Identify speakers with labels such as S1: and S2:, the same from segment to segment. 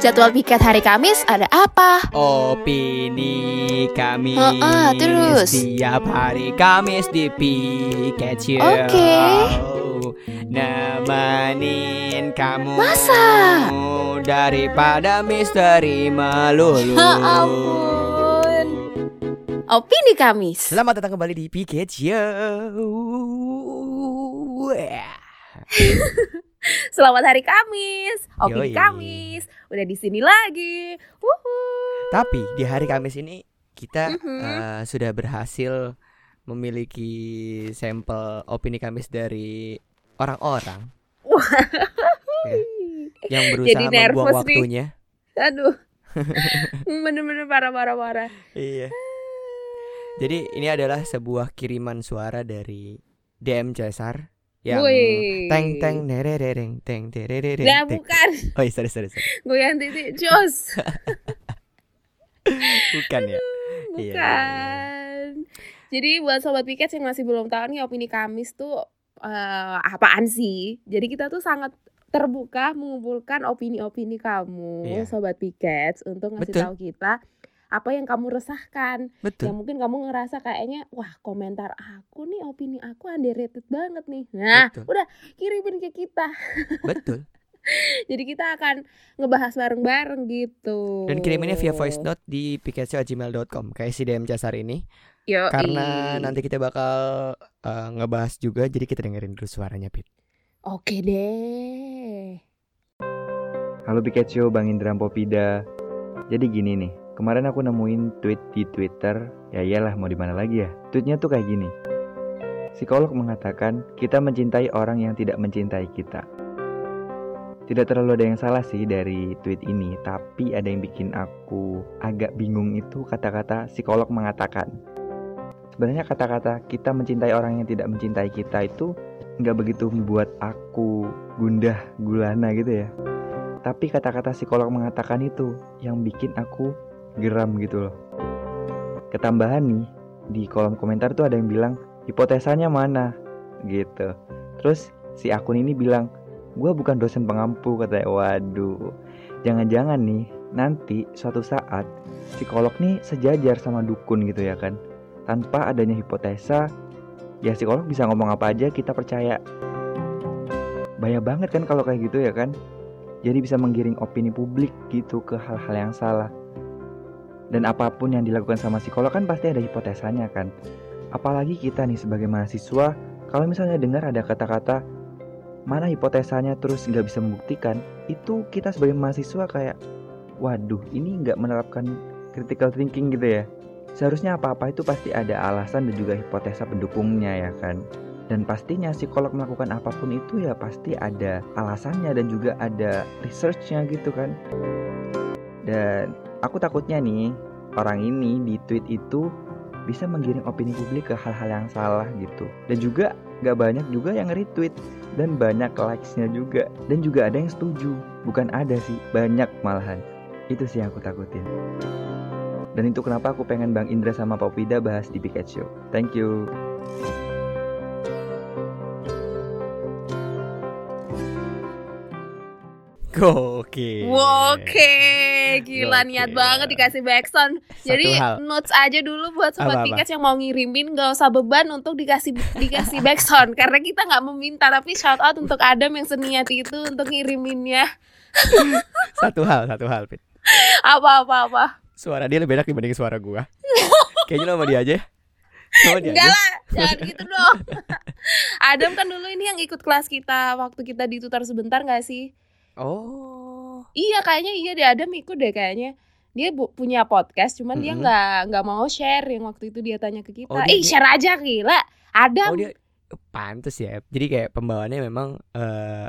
S1: Jadwal piket hari Kamis ada apa?
S2: Opini kami
S1: Heeh, terus?
S2: Setiap hari Kamis di Piket
S1: Oke.
S2: Nemenin kamu
S1: Masa?
S2: Daripada misteri melulu
S1: Ya ampun. Opini Kamis.
S2: Selamat datang kembali di Piket Show
S1: Selamat hari Kamis.
S2: Yoi.
S1: Kamis. Udah di sini lagi. Wuhu.
S2: Tapi di hari Kamis ini kita
S1: Mhm.
S2: eh, sudah berhasil memiliki sampel opini Kamis dari orang-orang Ya, yang berusaha
S1: Jadi
S2: membuang
S1: nih.
S2: waktunya.
S1: Aduh. Bener-bener parah-parah-parah.
S2: Iya. Jadi ini adalah sebuah kiriman suara dari DM Cesar yang
S1: Wih.
S2: teng teng nerereng teng terereng
S1: Nah
S2: teng.
S1: bukan
S2: Oh, iya, sorry sorry sorry.
S1: Goyang titik Jos
S2: Bukan ya. Iya, iya, iya.
S1: Bukan Jadi buat sobat piket yang masih belum tahu nih opini Kamis tuh eh, apaan sih Jadi kita tuh sangat terbuka mengumpulkan opini-opini kamu
S2: Iya.
S1: sobat piket untuk ngasih
S2: Betul.
S1: tahu kita apa yang kamu resahkan yang
S2: Betul.
S1: mungkin kamu ngerasa kayaknya wah komentar aku nih opini aku underrated banget nih nah
S2: Betul.
S1: udah kirimin ke kita
S2: Betul.
S1: jadi kita akan ngebahas bareng-bareng gitu
S2: Dan kiriminnya via voice note di piketshow@gmail.com kayak si DM Cesar ini.
S1: Yoi.
S2: Karena nanti kita bakal eh, ngebahas juga jadi kita dengerin dulu suaranya Pit.
S1: Oke deh.
S3: Halo Pikachu, Bang Indra Popida. Jadi gini nih, kemarin aku nemuin tweet di Twitter. Ya iyalah mau di mana lagi ya? Tweetnya tuh kayak gini. Psikolog mengatakan kita mencintai orang yang tidak mencintai kita. Tidak terlalu ada yang salah sih dari tweet ini, tapi ada yang bikin aku agak bingung itu kata-kata psikolog mengatakan. Sebenarnya kata-kata kita mencintai orang yang tidak mencintai kita itu nggak begitu membuat aku gundah gulana gitu ya tapi kata-kata psikolog mengatakan itu yang bikin aku geram gitu loh. Ketambahan nih di kolom komentar tuh ada yang bilang hipotesanya mana gitu. Terus si akun ini bilang gua bukan dosen pengampu katanya. Waduh, jangan-jangan nih nanti suatu saat psikolog nih sejajar sama dukun gitu ya kan. Tanpa adanya hipotesa, ya psikolog bisa ngomong apa aja kita percaya. Bahaya banget kan kalau kayak gitu ya kan jadi bisa menggiring opini publik gitu ke hal-hal yang salah. Dan apa pun yang dilakukan sama psikolog kan pasti ada hipotesanya kan. Apalagi kita nih sebagai mahasiswa, kalau misalnya dengar ada kata-kata mana hipotesanya terus nggak bisa membuktikan, itu kita sebagai mahasiswa kayak, waduh ini nggak menerapkan critical thinking gitu ya. Seharusnya apa-apa itu pasti ada alasan dan juga hipotesa pendukungnya ya kan. Dan pastinya psikolog melakukan apa pun itu ya pasti ada alasannya dan juga ada researchnya gitu kan. Dan aku takutnya nih orang ini di tweet itu bisa menggiring opini publik ke hal-hal yang salah gitu. Dan juga gak banyak juga yang retweet dan banyak likes-nya juga. Dan juga ada yang setuju. Bukan ada sih, banyak malahan. Itu sih yang aku takutin. Dan itu kenapa aku pengen Bang Indra sama Popida bahas di Show. Thank you.
S2: Oke.
S1: Oke, gila
S2: Gokil.
S1: niat banget dikasih backsound. Jadi
S2: hal.
S1: notes aja dulu buat sobat piket yang mau ngirimin gak usah beban untuk dikasih dikasih backsound karena kita nggak meminta tapi shout out untuk Adam yang seniat itu untuk ngiriminnya.
S2: Satu hal, satu hal Pit.
S1: Apa apa apa.
S2: Suara dia lebih enak dibanding suara gua. Kayaknya lo sama dia aja. ya. Sama dia
S1: Enggak
S2: aja.
S1: lah, jangan gitu dong. Adam kan dulu ini yang ikut kelas kita waktu kita ditutor sebentar gak sih?
S2: Oh.
S1: Iya kayaknya iya deh Adam ikut deh kayaknya. Dia bu- punya podcast cuman dia
S2: Mm-mm.
S1: nggak nggak mau share yang waktu itu dia tanya ke kita.
S2: Oh, dia-
S1: Ih
S2: dia-
S1: share aja gila. Adam
S2: Oh dia pantes ya. Jadi kayak pembawaannya memang eh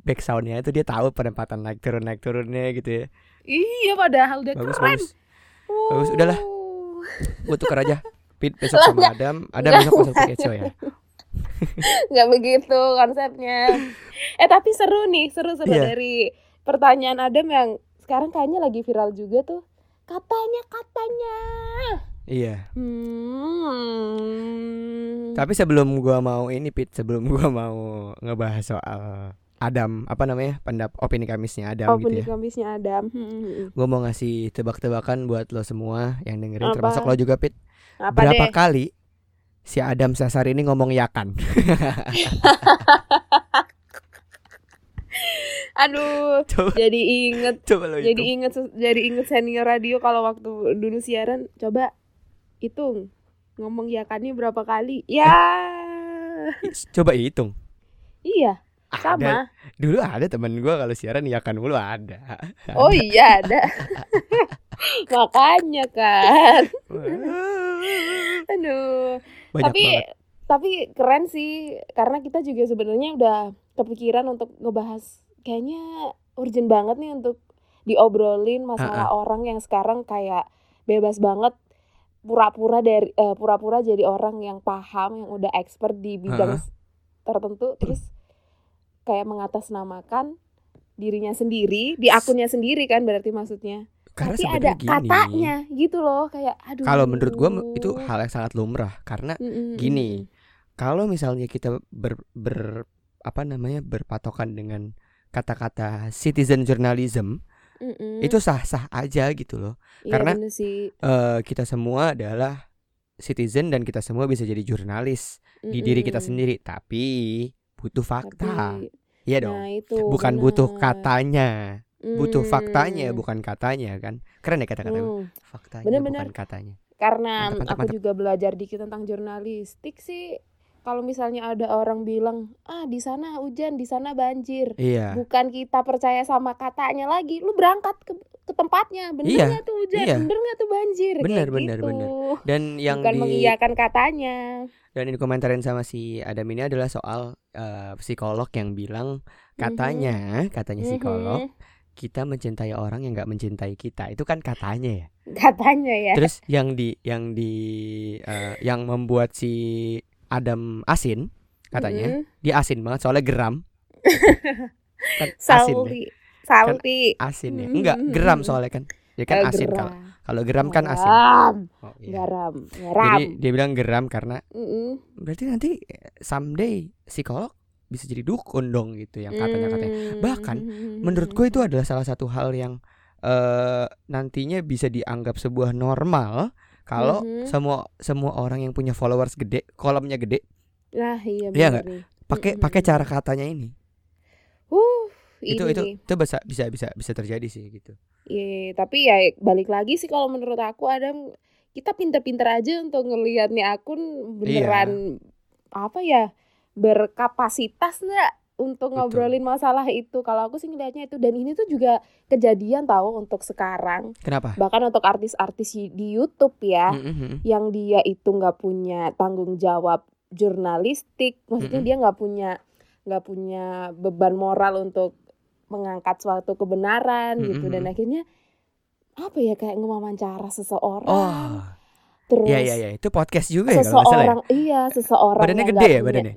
S2: back soundnya itu dia tahu penempatan naik turun naik turunnya gitu ya.
S1: Iya padahal udah
S2: Bagus
S1: keren.
S2: bagus. Bagus, udahlah.
S1: Wow.
S2: Gue tuker aja. Pit besok sama Adam. Adam besok masuk Show ya.
S1: Nggak begitu konsepnya. eh tapi seru nih, seru-seru
S2: Iya.
S1: dari pertanyaan Adam yang sekarang kayaknya lagi viral juga tuh. Katanya katanya.
S2: Iya.
S1: Hmm.
S2: Tapi sebelum gua mau ini Pit, sebelum gua mau ngebahas soal Adam apa namanya pendap opini kamisnya Adam
S1: Open
S2: gitu ya.
S1: kamisnya Adam. Hmm, hmm, hmm.
S2: Gue mau ngasih tebak-tebakan buat lo semua yang dengerin
S1: Apa?
S2: termasuk lo juga Pit.
S1: Apa
S2: Berapa
S1: deh?
S2: kali si Adam Sasar ini ngomong yakan?
S1: Aduh,
S2: coba.
S1: jadi inget.
S2: Coba lo
S1: jadi inget jadi inget senior radio kalau waktu dulu siaran coba hitung. Ngomong ya kannya berapa kali? Ya.
S2: Coba hitung.
S1: iya
S2: Ada,
S1: sama.
S2: Dulu ada temen gue kalau siaran yakan mulu ada.
S1: oh iya ada. Makanya kan
S2: Banyak
S1: tapi
S2: banget.
S1: tapi keren sih karena kita juga sebenarnya udah kepikiran untuk ngebahas kayaknya urgent banget nih untuk diobrolin masalah orang yang sekarang kayak bebas banget pura-pura dari eh, pura-pura jadi orang yang paham yang udah expert di bidang
S2: Ha-ha.
S1: tertentu terus kayak mengatasnamakan dirinya sendiri di akunnya sendiri kan berarti maksudnya
S2: Karena
S1: tapi ada
S2: gini.
S1: katanya gitu loh kayak aduh
S2: Kalau menurut gue itu hal yang sangat lumrah karena
S1: Mm-mm.
S2: gini. kalau misalnya kita ber, ber apa namanya berpatokan dengan kata-kata citizen journalism
S1: Mm-mm.
S2: itu sah-sah aja gitu loh.
S1: Iya,
S2: karena-
S1: sih
S2: Eh kita semua adalah citizen dan kita semua bisa jadi jurnalis di diri kita sendiri, tapi butuh fakta.
S1: Tapi,
S2: Iya dong.
S1: nah itu
S2: bukan
S1: bener.
S2: butuh katanya, butuh faktanya
S1: Hmm.
S2: bukan katanya kan. Keren ya kata-kata
S1: Hmm.
S2: faktanya
S1: Bener-bener.
S2: bukan katanya.
S1: Karena
S2: Mantap, mantap,
S1: aku
S2: mantap.
S1: juga belajar dikit tentang jurnalistik sih. Kalau misalnya ada orang bilang, ah di sana hujan, di sana banjir,
S2: Iya.
S1: bukan kita percaya sama katanya lagi, lu berangkat ke, ke tempatnya, bener
S2: Iya,
S1: nggak tuh hujan,
S2: iya.
S1: bener nggak tuh banjir,
S2: Bener,
S1: kayak
S2: bener,
S1: gitu.
S2: bener. Dan yang
S1: bukan
S2: di
S1: mengiyakan katanya.
S2: dan yang dikomentarin sama si Adam ini adalah soal eh, psikolog yang bilang katanya, katanya psikolog
S1: Mhm.
S2: Kita mencintai orang yang nggak mencintai kita. Itu kan katanya ya.
S1: katanya ya.
S2: Terus yang di yang di eh, yang membuat si Adam asin katanya
S1: Mhm.
S2: dia asin banget soalnya geram. kan asin ya.
S1: Salty, salty.
S2: Asin ya. Enggak, geram soalnya kan. Dia kan asin kalau kalau geram kan asin.
S1: Garam,
S2: Oh, iya.
S1: garam,
S2: Jadi dia bilang geram karena
S1: Mm-mm.
S2: berarti nanti someday psikolog bisa jadi dukun dong gitu yang katanya katanya.
S1: Hmm.
S2: Bahkan, Menurut gue itu adalah salah satu hal yang eh nantinya bisa dianggap sebuah normal kalau
S1: Mhm.
S2: semua semua orang yang punya followers gede, kolomnya gede,
S1: Nah, iya
S2: Iya
S1: nih.
S2: pakai
S1: Mm-mm.
S2: pakai cara katanya ini.
S1: Uh,
S2: itu
S1: ini
S2: itu
S1: nih.
S2: itu bisa bisa bisa bisa terjadi sih gitu.
S1: Iya, tapi ya balik lagi sih kalau menurut aku Adam kita pinter-pinter aja untuk ngelihat nih akun
S2: Iya.
S1: beneran apa ya berkapasitas nggak untuk
S2: Betul.
S1: ngobrolin masalah itu. Kalau aku sih ngelihatnya itu dan ini tuh juga kejadian tahu untuk sekarang.
S2: Kenapa?
S1: Bahkan untuk artis-artis di YouTube ya.
S2: Mm-mm.
S1: yang dia itu nggak punya tanggung jawab jurnalistik, maksudnya
S2: Mm-mm.
S1: dia nggak punya nggak punya beban moral untuk mengangkat suatu kebenaran gitu dan
S2: Mm-mm.
S1: akhirnya apa ya kayak ngewawancara seseorang
S2: Oh,
S1: terus
S2: iya iya iya, itu podcast juga ya kalau salah ya.
S1: seseorang iya seseorang
S2: Badannya
S1: yang
S2: gede ya badannya.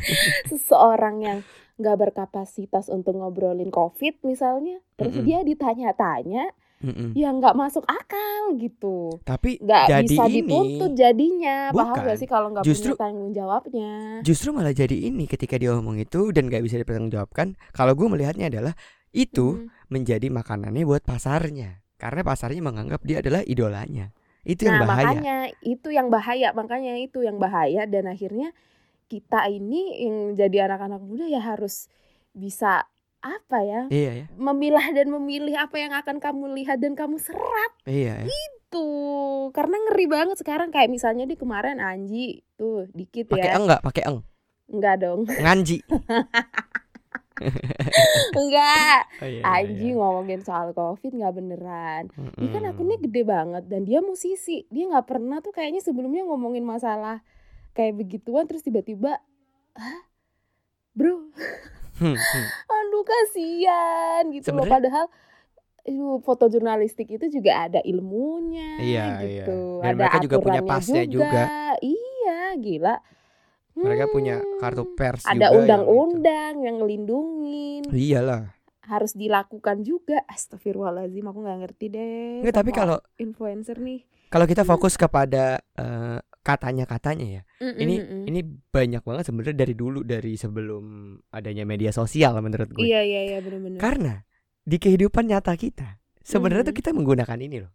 S1: seseorang yang nggak berkapasitas untuk ngobrolin covid misalnya terus
S2: Mm-mm.
S1: dia ditanya-tanya
S2: Mm-mm.
S1: yang nggak masuk akal gitu
S2: Tapi
S1: nggak
S2: jadi
S1: bisa
S2: ini
S1: dituntut jadinya paham
S2: Bukan.
S1: gak sih kalau nggak
S2: Justru-
S1: punya tanggung jawabnya
S2: justru malah jadi ini ketika dia ngomong itu dan nggak bisa dipertanggungjawabkan. Kalau gue melihatnya adalah itu
S1: Mm.
S2: menjadi makanannya buat pasarnya karena pasarnya menganggap dia adalah idolanya. Itu yang
S1: nah
S2: bahaya.
S1: makanya itu yang bahaya makanya itu yang bahaya dan akhirnya kita ini yang jadi anak-anak muda ya harus bisa apa ya
S2: Iya ya.
S1: memilah dan memilih apa yang akan kamu lihat dan kamu serap
S2: Iya ya.
S1: tuh karena ngeri banget sekarang kayak misalnya di kemarin Anji tuh dikit
S2: Pakai
S1: ya
S2: eng nggak? Pakai eng.
S1: enggak dong
S2: Nganji.
S1: enggak
S2: Oh, iya, iya,
S1: Anji
S2: iya.
S1: ngomongin soal covid nggak beneran Dia kan
S2: Mm-mm.
S1: akunnya gede banget dan dia musisi. Dia nggak pernah tuh kayaknya sebelumnya ngomongin masalah kayak begituan terus tiba-tiba, hah, bro,
S2: Hmm, hmm.
S1: aduh kasihan gitu loh.
S2: Sebenarnya-
S1: Padahal, aduh, foto jurnalistik itu juga ada ilmunya,
S2: Iya, iya.
S1: gitu.
S2: Dan
S1: ada
S2: mereka juga punya
S1: aturannya
S2: pasnya juga.
S1: Iya, gila.
S2: Mereka punya
S1: Hmm,
S2: kartu pers
S1: Ada
S2: yang itu.
S1: undang-undang yang ngelindungin.
S2: Iyalah.
S1: Harus dilakukan juga. Astagfirullahaladzim, aku nggak ngerti deh.
S2: Nggak, tapi kalau
S1: influencer nih.
S2: kalau kita fokus kepada eh, katanya-katanya ya.
S1: Mm-mm,
S2: Ini
S1: mm-mm.
S2: ini banyak banget sebenarnya dari dulu dari sebelum adanya media sosial menurut gue.
S1: Iya iya iya benar-benar.
S2: Karena di kehidupan nyata kita sebenarnya tuh
S1: Mhm.
S2: kita menggunakan ini loh.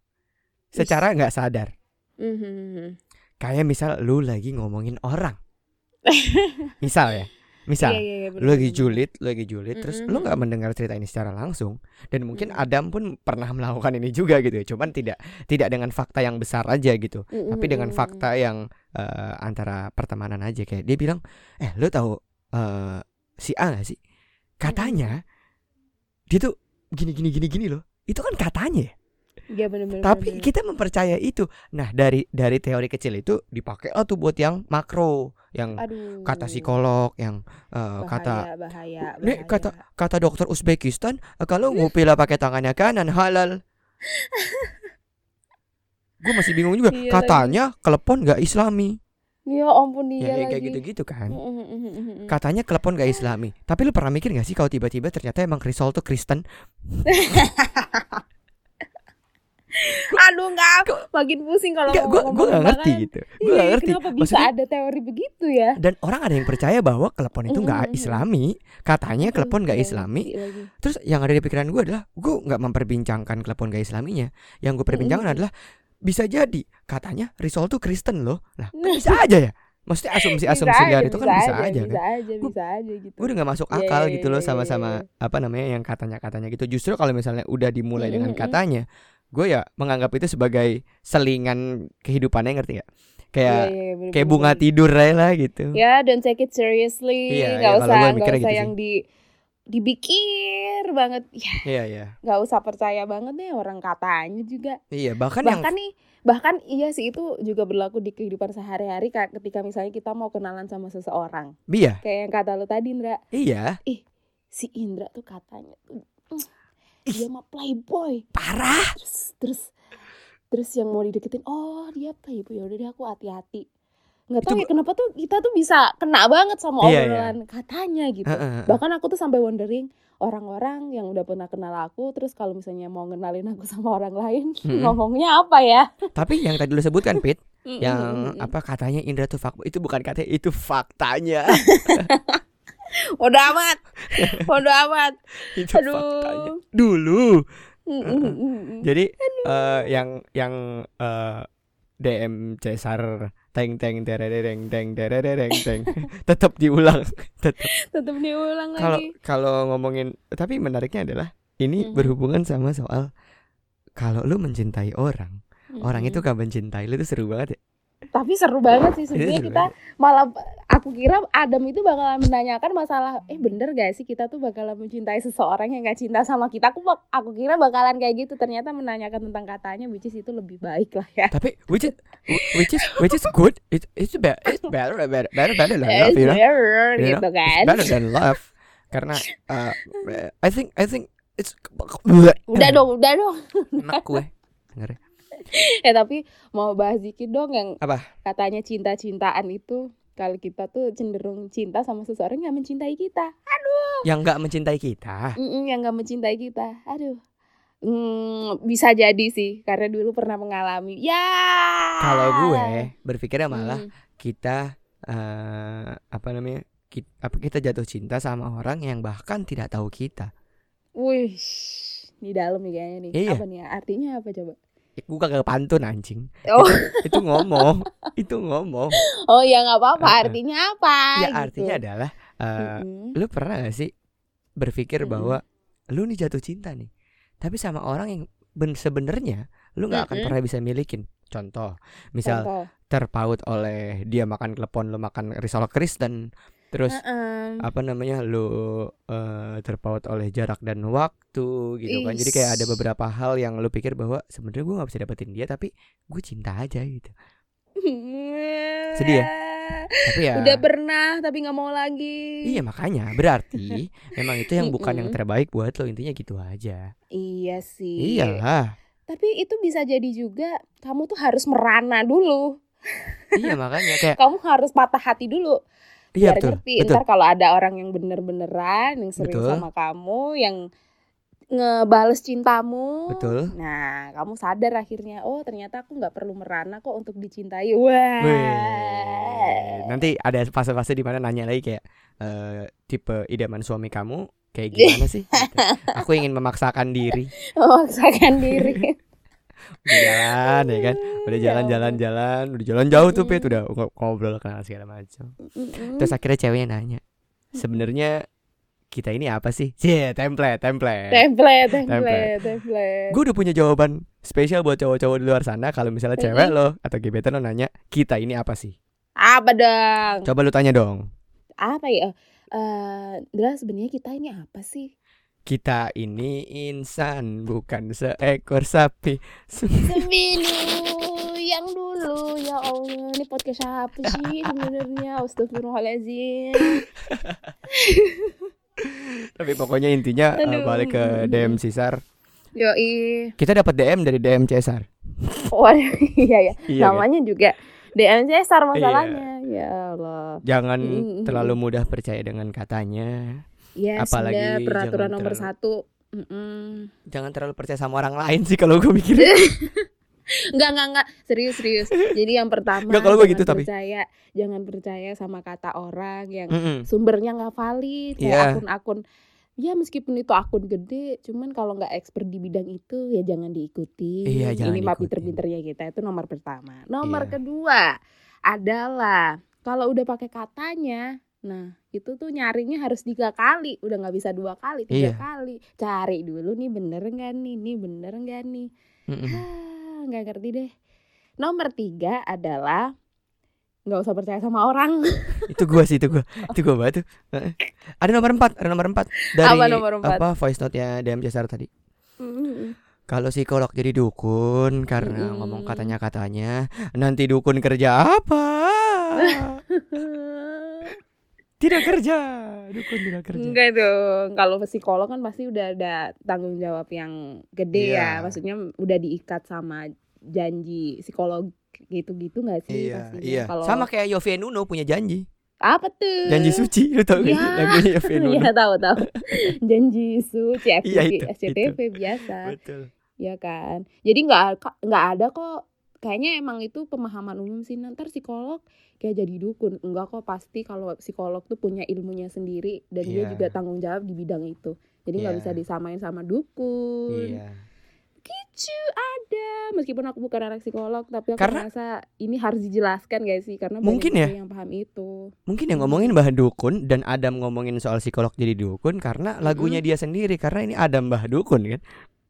S2: Secara nggak sadar.
S1: Mhm.
S2: Kayak misal lu lagi ngomongin orang. misal ya. Misal
S1: Iya iya iya.
S2: lu lagi julid, lu lagi julid, terus lu nggak mendengar cerita ini secara langsung, dan mungkin
S1: Mm-mm.
S2: Adam pun pernah melakukan ini juga gitu ya, cuman tidak tidak dengan fakta yang besar aja gitu,
S1: Mm-mm,
S2: tapi dengan fakta yang eh, antara pertemanan aja kayak dia bilang, eh lu tahu eh, si A gak sih? Katanya dia tuh gini gini gini gini loh, itu kan katanya ya.
S1: Iya benar-benar.
S2: Tapi
S1: benar-benar.
S2: kita mempercaya itu. Nah dari dari teori kecil itu dipakai lah tuh buat yang makro, yang
S1: Aduh.
S2: kata psikolog, yang eh,
S1: bahaya,
S2: kata
S1: bahaya,
S2: Nih,
S1: bahaya.
S2: kata- kata dokter Uzbekistan eh, kalau ngupila pakai tangannya kanan halal. Gue masih bingung juga.
S1: Iya
S2: Katanya klepon gak islami.
S1: Ya ampun
S2: ya
S1: dia
S2: ya,
S1: lagi.
S2: kayak gitu-gitu kan. Katanya klepon gak islami. Tapi lu pernah mikir gak sih kalau tiba-tiba ternyata emang Risol tuh Kristen?
S1: Aduh nggak, makin pusing kalau
S2: gue gue
S1: ngomong
S2: gak ngerti gitu. Gue
S1: Iya,
S2: gak ngerti.
S1: Kenapa bisa
S2: Maksudnya-
S1: ada teori begitu ya?
S2: Dan orang ada yang percaya bahwa klepon itu nggak islami. Katanya klepon gak
S1: Iya,
S2: islami.
S1: lagi.
S2: Terus yang ada di pikiran gue adalah gue nggak memperbincangkan klepon gak islaminya. Yang gue perbincangkan adalah bisa jadi katanya Risol tuh Kristen loh. Lah kan bisa aja ya. Maksudnya asumsi-asumsi liar itu kan bisa aja, kan.
S1: Bisa aja, bisa aja gitu.
S2: Gue udah gak masuk
S1: Iya,
S2: akal
S1: iya,
S2: gitu loh
S1: iya,
S2: sama-sama
S1: iya,
S2: apa namanya yang katanya-katanya gitu. Justru kalau misalnya udah dimulai dengan
S1: Mm-mm, mm-mm.
S2: katanya, gue ya menganggap itu sebagai selingan kehidupannya ngerti gak? Kayak
S1: Iya, iya, bener,
S2: kayak
S1: bener,
S2: bunga
S1: bener.
S2: tidur aja lah gitu.
S1: Ya, don't take it seriously. Nggak
S2: iya, kalau
S1: usah,
S2: gue
S1: nggak
S2: mikirnya
S1: usah
S2: gitu
S1: yang di dipikir banget. Ya,
S2: Iya iya.
S1: nggak usah percaya banget deh orang katanya juga.
S2: Iya bahkan, yang
S1: bahkan nih, bahkan iya sih itu juga berlaku di kehidupan sehari-hari ketika misalnya kita mau kenalan sama seseorang.
S2: iya
S1: Kayak yang kata lo tadi, Indra.
S2: iya
S1: Si Indra tuh katanya tuh
S2: Ih.
S1: Dia mah playboy.
S2: parah.
S1: Terus terus terus yang mau dideketin, oh dia playboy. Ya udah deh aku hati-hati. Nggak tahu
S2: Itu
S1: ya kenapa tuh kita tuh bisa kena banget sama
S2: Iya, iya.
S1: obrolan katanya gitu.
S2: Heeh, heeh.
S1: Bahkan aku tuh sampai wondering orang-orang yang udah pernah kenal aku terus kalau misalnya mau ngenalin aku sama orang lain
S2: Mm-mm.
S1: ngomongnya apa ya?
S2: Tapi yang tadi lu sebutkan Pit, yang apa katanya Indra tuh fuckboy itu bukan katanya itu faktanya.
S1: Bodo amat. Bodo amat.
S2: itu
S1: Aduh.
S2: faktanya. Dulu.
S1: Mm, mm, mm.
S2: Jadi eh, yang yang eh, DM Cesar teng teng terereng teng terereng teng tetap diulang. Tetap
S1: Tetep diulang
S2: kalau
S1: lagi.
S2: kalau ngomongin tapi menariknya adalah ini
S1: Mhm.
S2: berhubungan sama soal kalau lu mencintai orang, orang itu gak mencintai lu itu seru banget ya.
S1: Tapi seru banget sih sebenarnya kita malah aku kira Adam itu bakalan menanyakan masalah eh bener gak sih kita tuh bakalan mencintai seseorang yang gak cinta sama kita aku aku kira bakalan kayak gitu ternyata menanyakan tentang katanya which is itu lebih baik lah ya
S2: Tapi which is which is which is good. It, it's better it's better better better better than love, you know.
S1: better,
S2: You
S1: gitu
S2: know,
S1: kan
S2: It's better than love. Karena uh, I think I think it's
S1: udah dong udah dong
S2: enak gue. Denger ya.
S1: eh tapi mau bahas dikit dong yang
S2: Apa?
S1: katanya cinta-cintaan itu kalau kita tuh cenderung cinta sama seseorang yang mencintai kita
S2: Yang nggak mencintai kita.
S1: Mm-mm, yang gak mencintai kita aduh Hmm, bisa jadi sih karena dulu pernah mengalami ya
S2: Kalau gue berpikirnya malah
S1: Mm.
S2: kita eh apa namanya? Kita, apa kita jatuh cinta sama orang yang bahkan tidak tahu kita.
S1: Wih, di dalam nih kayaknya nih.
S2: Iya.
S1: Apa nih? Artinya apa coba?
S2: Gue kagak pantun anjing.
S1: Oh,
S2: Itu ngomong, itu ngomong.
S1: oh ya nggak apa-apa. Artinya apa?
S2: Ya
S1: gitu.
S2: artinya adalah eh,
S1: Mm-mm.
S2: lu pernah gak sih berpikir
S1: Mm-mm.
S2: bahwa lu nih jatuh cinta nih, tapi sama orang yang ben sebenarnya lu nggak akan
S1: Mm-mm.
S2: pernah bisa milikin. Contoh, misal
S1: Contoh.
S2: terpaut oleh dia makan klepon, lu makan risol Kristen, terus
S1: Uh-uh.
S2: apa namanya lu eh, terpaut oleh jarak dan waktu gitu kan. Jadi kayak ada beberapa hal yang lu pikir bahwa sebenarnya gue nggak bisa dapetin dia, tapi gue cinta aja gitu. Sedih ya? Tapi ya.
S1: Udah pernah tapi nggak mau lagi.
S2: Iya makanya berarti memang itu yang bukan yang terbaik buat lo intinya gitu aja.
S1: Iya sih.
S2: Iyalah.
S1: Tapi itu bisa jadi juga kamu tuh harus merana dulu.
S2: iya makanya kayak
S1: Kamu harus patah hati dulu.
S2: Iya
S1: biar
S2: betul.
S1: ngerti
S2: Betul.
S1: ntar kalau ada orang yang bener-beneran yang serius
S2: Betul.
S1: sama kamu yang ngebales cintamu.
S2: Betul.
S1: Nah, kamu sadar akhirnya, oh ternyata aku nggak perlu merana kok untuk dicintai. Wah.
S2: Nanti ada fase-fase di mana nanya lagi kayak eh, tipe idaman suami kamu kayak gimana sih? Gitu. Aku ingin memaksakan diri.
S1: Memaksakan diri.
S2: Udah jalan ya kan. Udah
S1: Ya
S2: jalan-jalan
S1: ampun.
S2: jalan, udah jalan jauh tuh Pit, udah ng- ngobrol kenal segala macam. Terus akhirnya ceweknya nanya, sebenarnya kita ini apa sih? Cie, template, template.
S1: template,
S2: Template.
S1: template, template.
S2: Gue udah punya jawaban spesial buat cowok-cowok di luar sana kalau misalnya cewek lo atau gebetan lo nanya, kita ini apa sih?
S1: Apa dong?
S2: Coba lu tanya dong.
S1: Apa ya? Eh, Dra, sebenarnya kita ini apa sih?
S2: Kita ini insan bukan seekor sapi.
S1: Seminu yang dulu ya Allah ini podcast apa sih sebenarnya Astagfirullahaladzim
S2: Tapi pokoknya intinya uh,
S1: Aduh.
S2: balik ke DM Cesar.
S1: Yoi
S2: Kita dapat DM dari DM Cesar.
S1: Waduh iya ya
S2: Iya. kan?
S1: namanya juga DM Cesar masalahnya ya Allah
S2: Jangan
S1: Mm-mm.
S2: terlalu mudah percaya dengan katanya.
S1: Ya
S2: Apalagi
S1: peraturan nomor
S2: terlalu-
S1: satu Mm-mm.
S2: Jangan terlalu percaya sama orang lain sih kalau gue mikir.
S1: Enggak, enggak, enggak. Serius, serius. Jadi yang pertama
S2: Enggak, kalau
S1: jangan
S2: gitu tapi.
S1: percaya, jangan percaya sama kata orang yang
S2: Mm-mm.
S1: sumbernya nggak valid kayak
S2: Iya.
S1: akun-akun ya meskipun itu akun gede cuman kalau nggak expert di bidang itu ya jangan diikuti
S2: Iya, jangan
S1: ini mah
S2: diikutin.
S1: pinter-pinternya kita itu nomor pertama nomor
S2: Iya.
S1: kedua adalah kalau udah pakai katanya nah itu tuh nyarinya harus tiga kali udah nggak bisa dua kali tiga
S2: Iya.
S1: kali. Cari dulu nih bener nggak nih nih bener nggak nih? Nggak ngerti deh. Nomor tiga adalah nggak usah percaya sama orang.
S2: Itu gua sih itu gua. Itu gua banget tuh. Ada nomor empat ada nomor empat. Dari
S1: Apa nomor empat?
S2: apa voice note nya DM Cesar tadi.
S1: Mm-mm.
S2: kalau psikolog jadi dukun karena ngomong katanya katanya nanti dukun kerja apa tidak kerja dukun tidak kerja
S1: Enggak dong, kalau psikolog kan pasti udah ada tanggung jawab yang gede
S2: Iya.
S1: ya. Maksudnya udah diikat sama janji psikolog gitu-gitu nggak sih
S2: iya
S1: pastinya.
S2: iya
S1: Kalau
S2: sama kayak Yovie Nuno punya janji
S1: apa tuh?
S2: janji suci lu tau
S1: Ya.
S2: lagunya Yovie Nuno
S1: Iya tahu tahu. janji suci
S2: Iya,
S1: FTV,
S2: itu,
S1: SCTV biasa,
S2: betul
S1: ya kan. Jadi nggak nggak ada kok. Kayaknya emang itu pemahaman umum sih. Nanti psikolog kayak jadi dukun. Enggak kok pasti kalau psikolog tuh punya ilmunya sendiri dan dia
S2: Iya.
S1: juga tanggung jawab di bidang itu. Jadi nggak
S2: Iya.
S1: bisa disamain sama dukun.
S2: iya
S1: Gitu ada. Meskipun aku bukan anak psikolog, tapi aku
S2: Karena-
S1: merasa ini harus dijelaskan guys sih karena
S2: Mungkin ya.
S1: yang paham itu.
S2: mungkin yang ngomongin bah dukun dan Adam ngomongin soal psikolog jadi dukun karena lagunya dia sendiri karena ini Adam bah dukun kan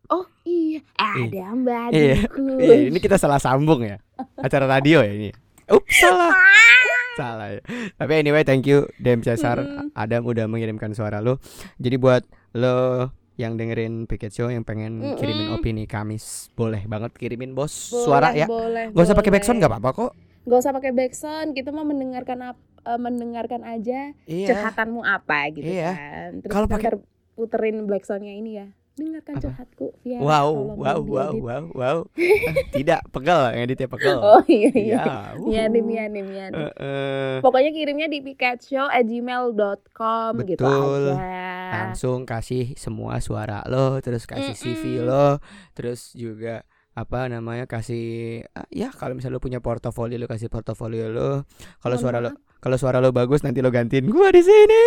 S1: Oh iya, ada mbak
S2: Iya. Iya, ini kita salah sambung ya. Acara radio ya ini. Ups, salah. salah ya. Tapi anyway, thank you Dem Cesar.
S1: Mm-mm.
S2: Adam udah mengirimkan suara lo. Jadi buat lo yang dengerin Piket Show yang pengen
S1: Mm-mm.
S2: kirimin opini Kamis, boleh banget kirimin bos
S1: Boleh,
S2: suara ya.
S1: Boleh,
S2: Gak usah pakai backsound nggak apa-apa kok.
S1: Gak usah pakai backsound, kita mau mendengarkan ap- eh, mendengarkan aja
S2: Iya.
S1: curhatanmu apa gitu
S2: Iya.
S1: kan. Terus
S2: Kalau pakai-
S1: puterin black soundnya ini ya. Dengarkan
S2: Apa?
S1: curhatku via
S2: Wow, wow, wow, wow, wow. Ah, Tidak, pegel ngeditnya pegel.
S1: Oh iya iya.
S2: Ya,
S1: Iya iya nih, iya nih.
S2: Eh, eh.
S1: Pokoknya kirimnya di pikatshow@gmail.com gitu
S2: Betul.
S1: aja.
S2: langsung kasih semua suara lo terus kasih CV
S1: Mm-mm.
S2: lo terus juga apa namanya kasih ah, ya kalau misalnya lo punya portofolio lo kasih portofolio lo kalau
S1: Mohon
S2: suara lo kalau suara lo bagus nanti lo gantiin gua di sini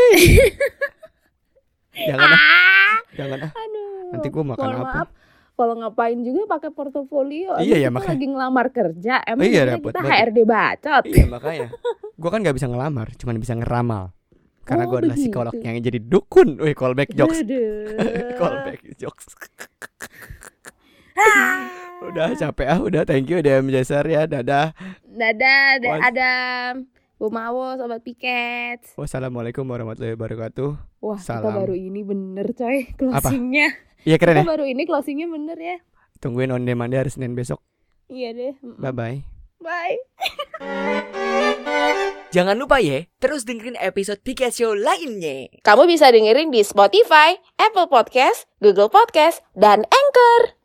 S2: jangan Ah, jangan ah
S1: aduh.
S2: Nanti gua makan
S1: Mohon
S2: apa
S1: maaf. Kalau ngapain juga pakai portofolio?
S2: Iya, ya,
S1: kita
S2: makanya.
S1: lagi ngelamar kerja. Emang
S2: Iya,
S1: kita,
S2: repot
S1: kita
S2: banget.
S1: HRD bacot.
S2: iya makanya gua kan nggak bisa ngelamar cuman bisa ngeramal karena
S1: Oh,
S2: gua adalah
S1: begitu.
S2: psikolog yang jadi dukun wih callback jokes callback jokes
S1: Ah.
S2: udah capek ah udah thank you DM Jasar ya dadah
S1: Dadah, ada,
S2: Was-
S1: ada Bu Mawo, Sobat Piket.
S2: wassalamualaikum warahmatullahi wabarakatuh
S1: Wah, kita
S2: Salam.
S1: baru ini bener coy closingnya.
S2: Iya keren ya
S1: Kita baru ini closingnya bener ya.
S2: Tungguin on demand hari Senin besok.
S1: Iya deh.
S2: Bye bye.
S1: Bye.
S4: Jangan lupa ya, terus dengerin episode Show lainnya.
S1: Kamu bisa dengerin di Spotify, Apple Podcast, Google Podcast, dan Anchor.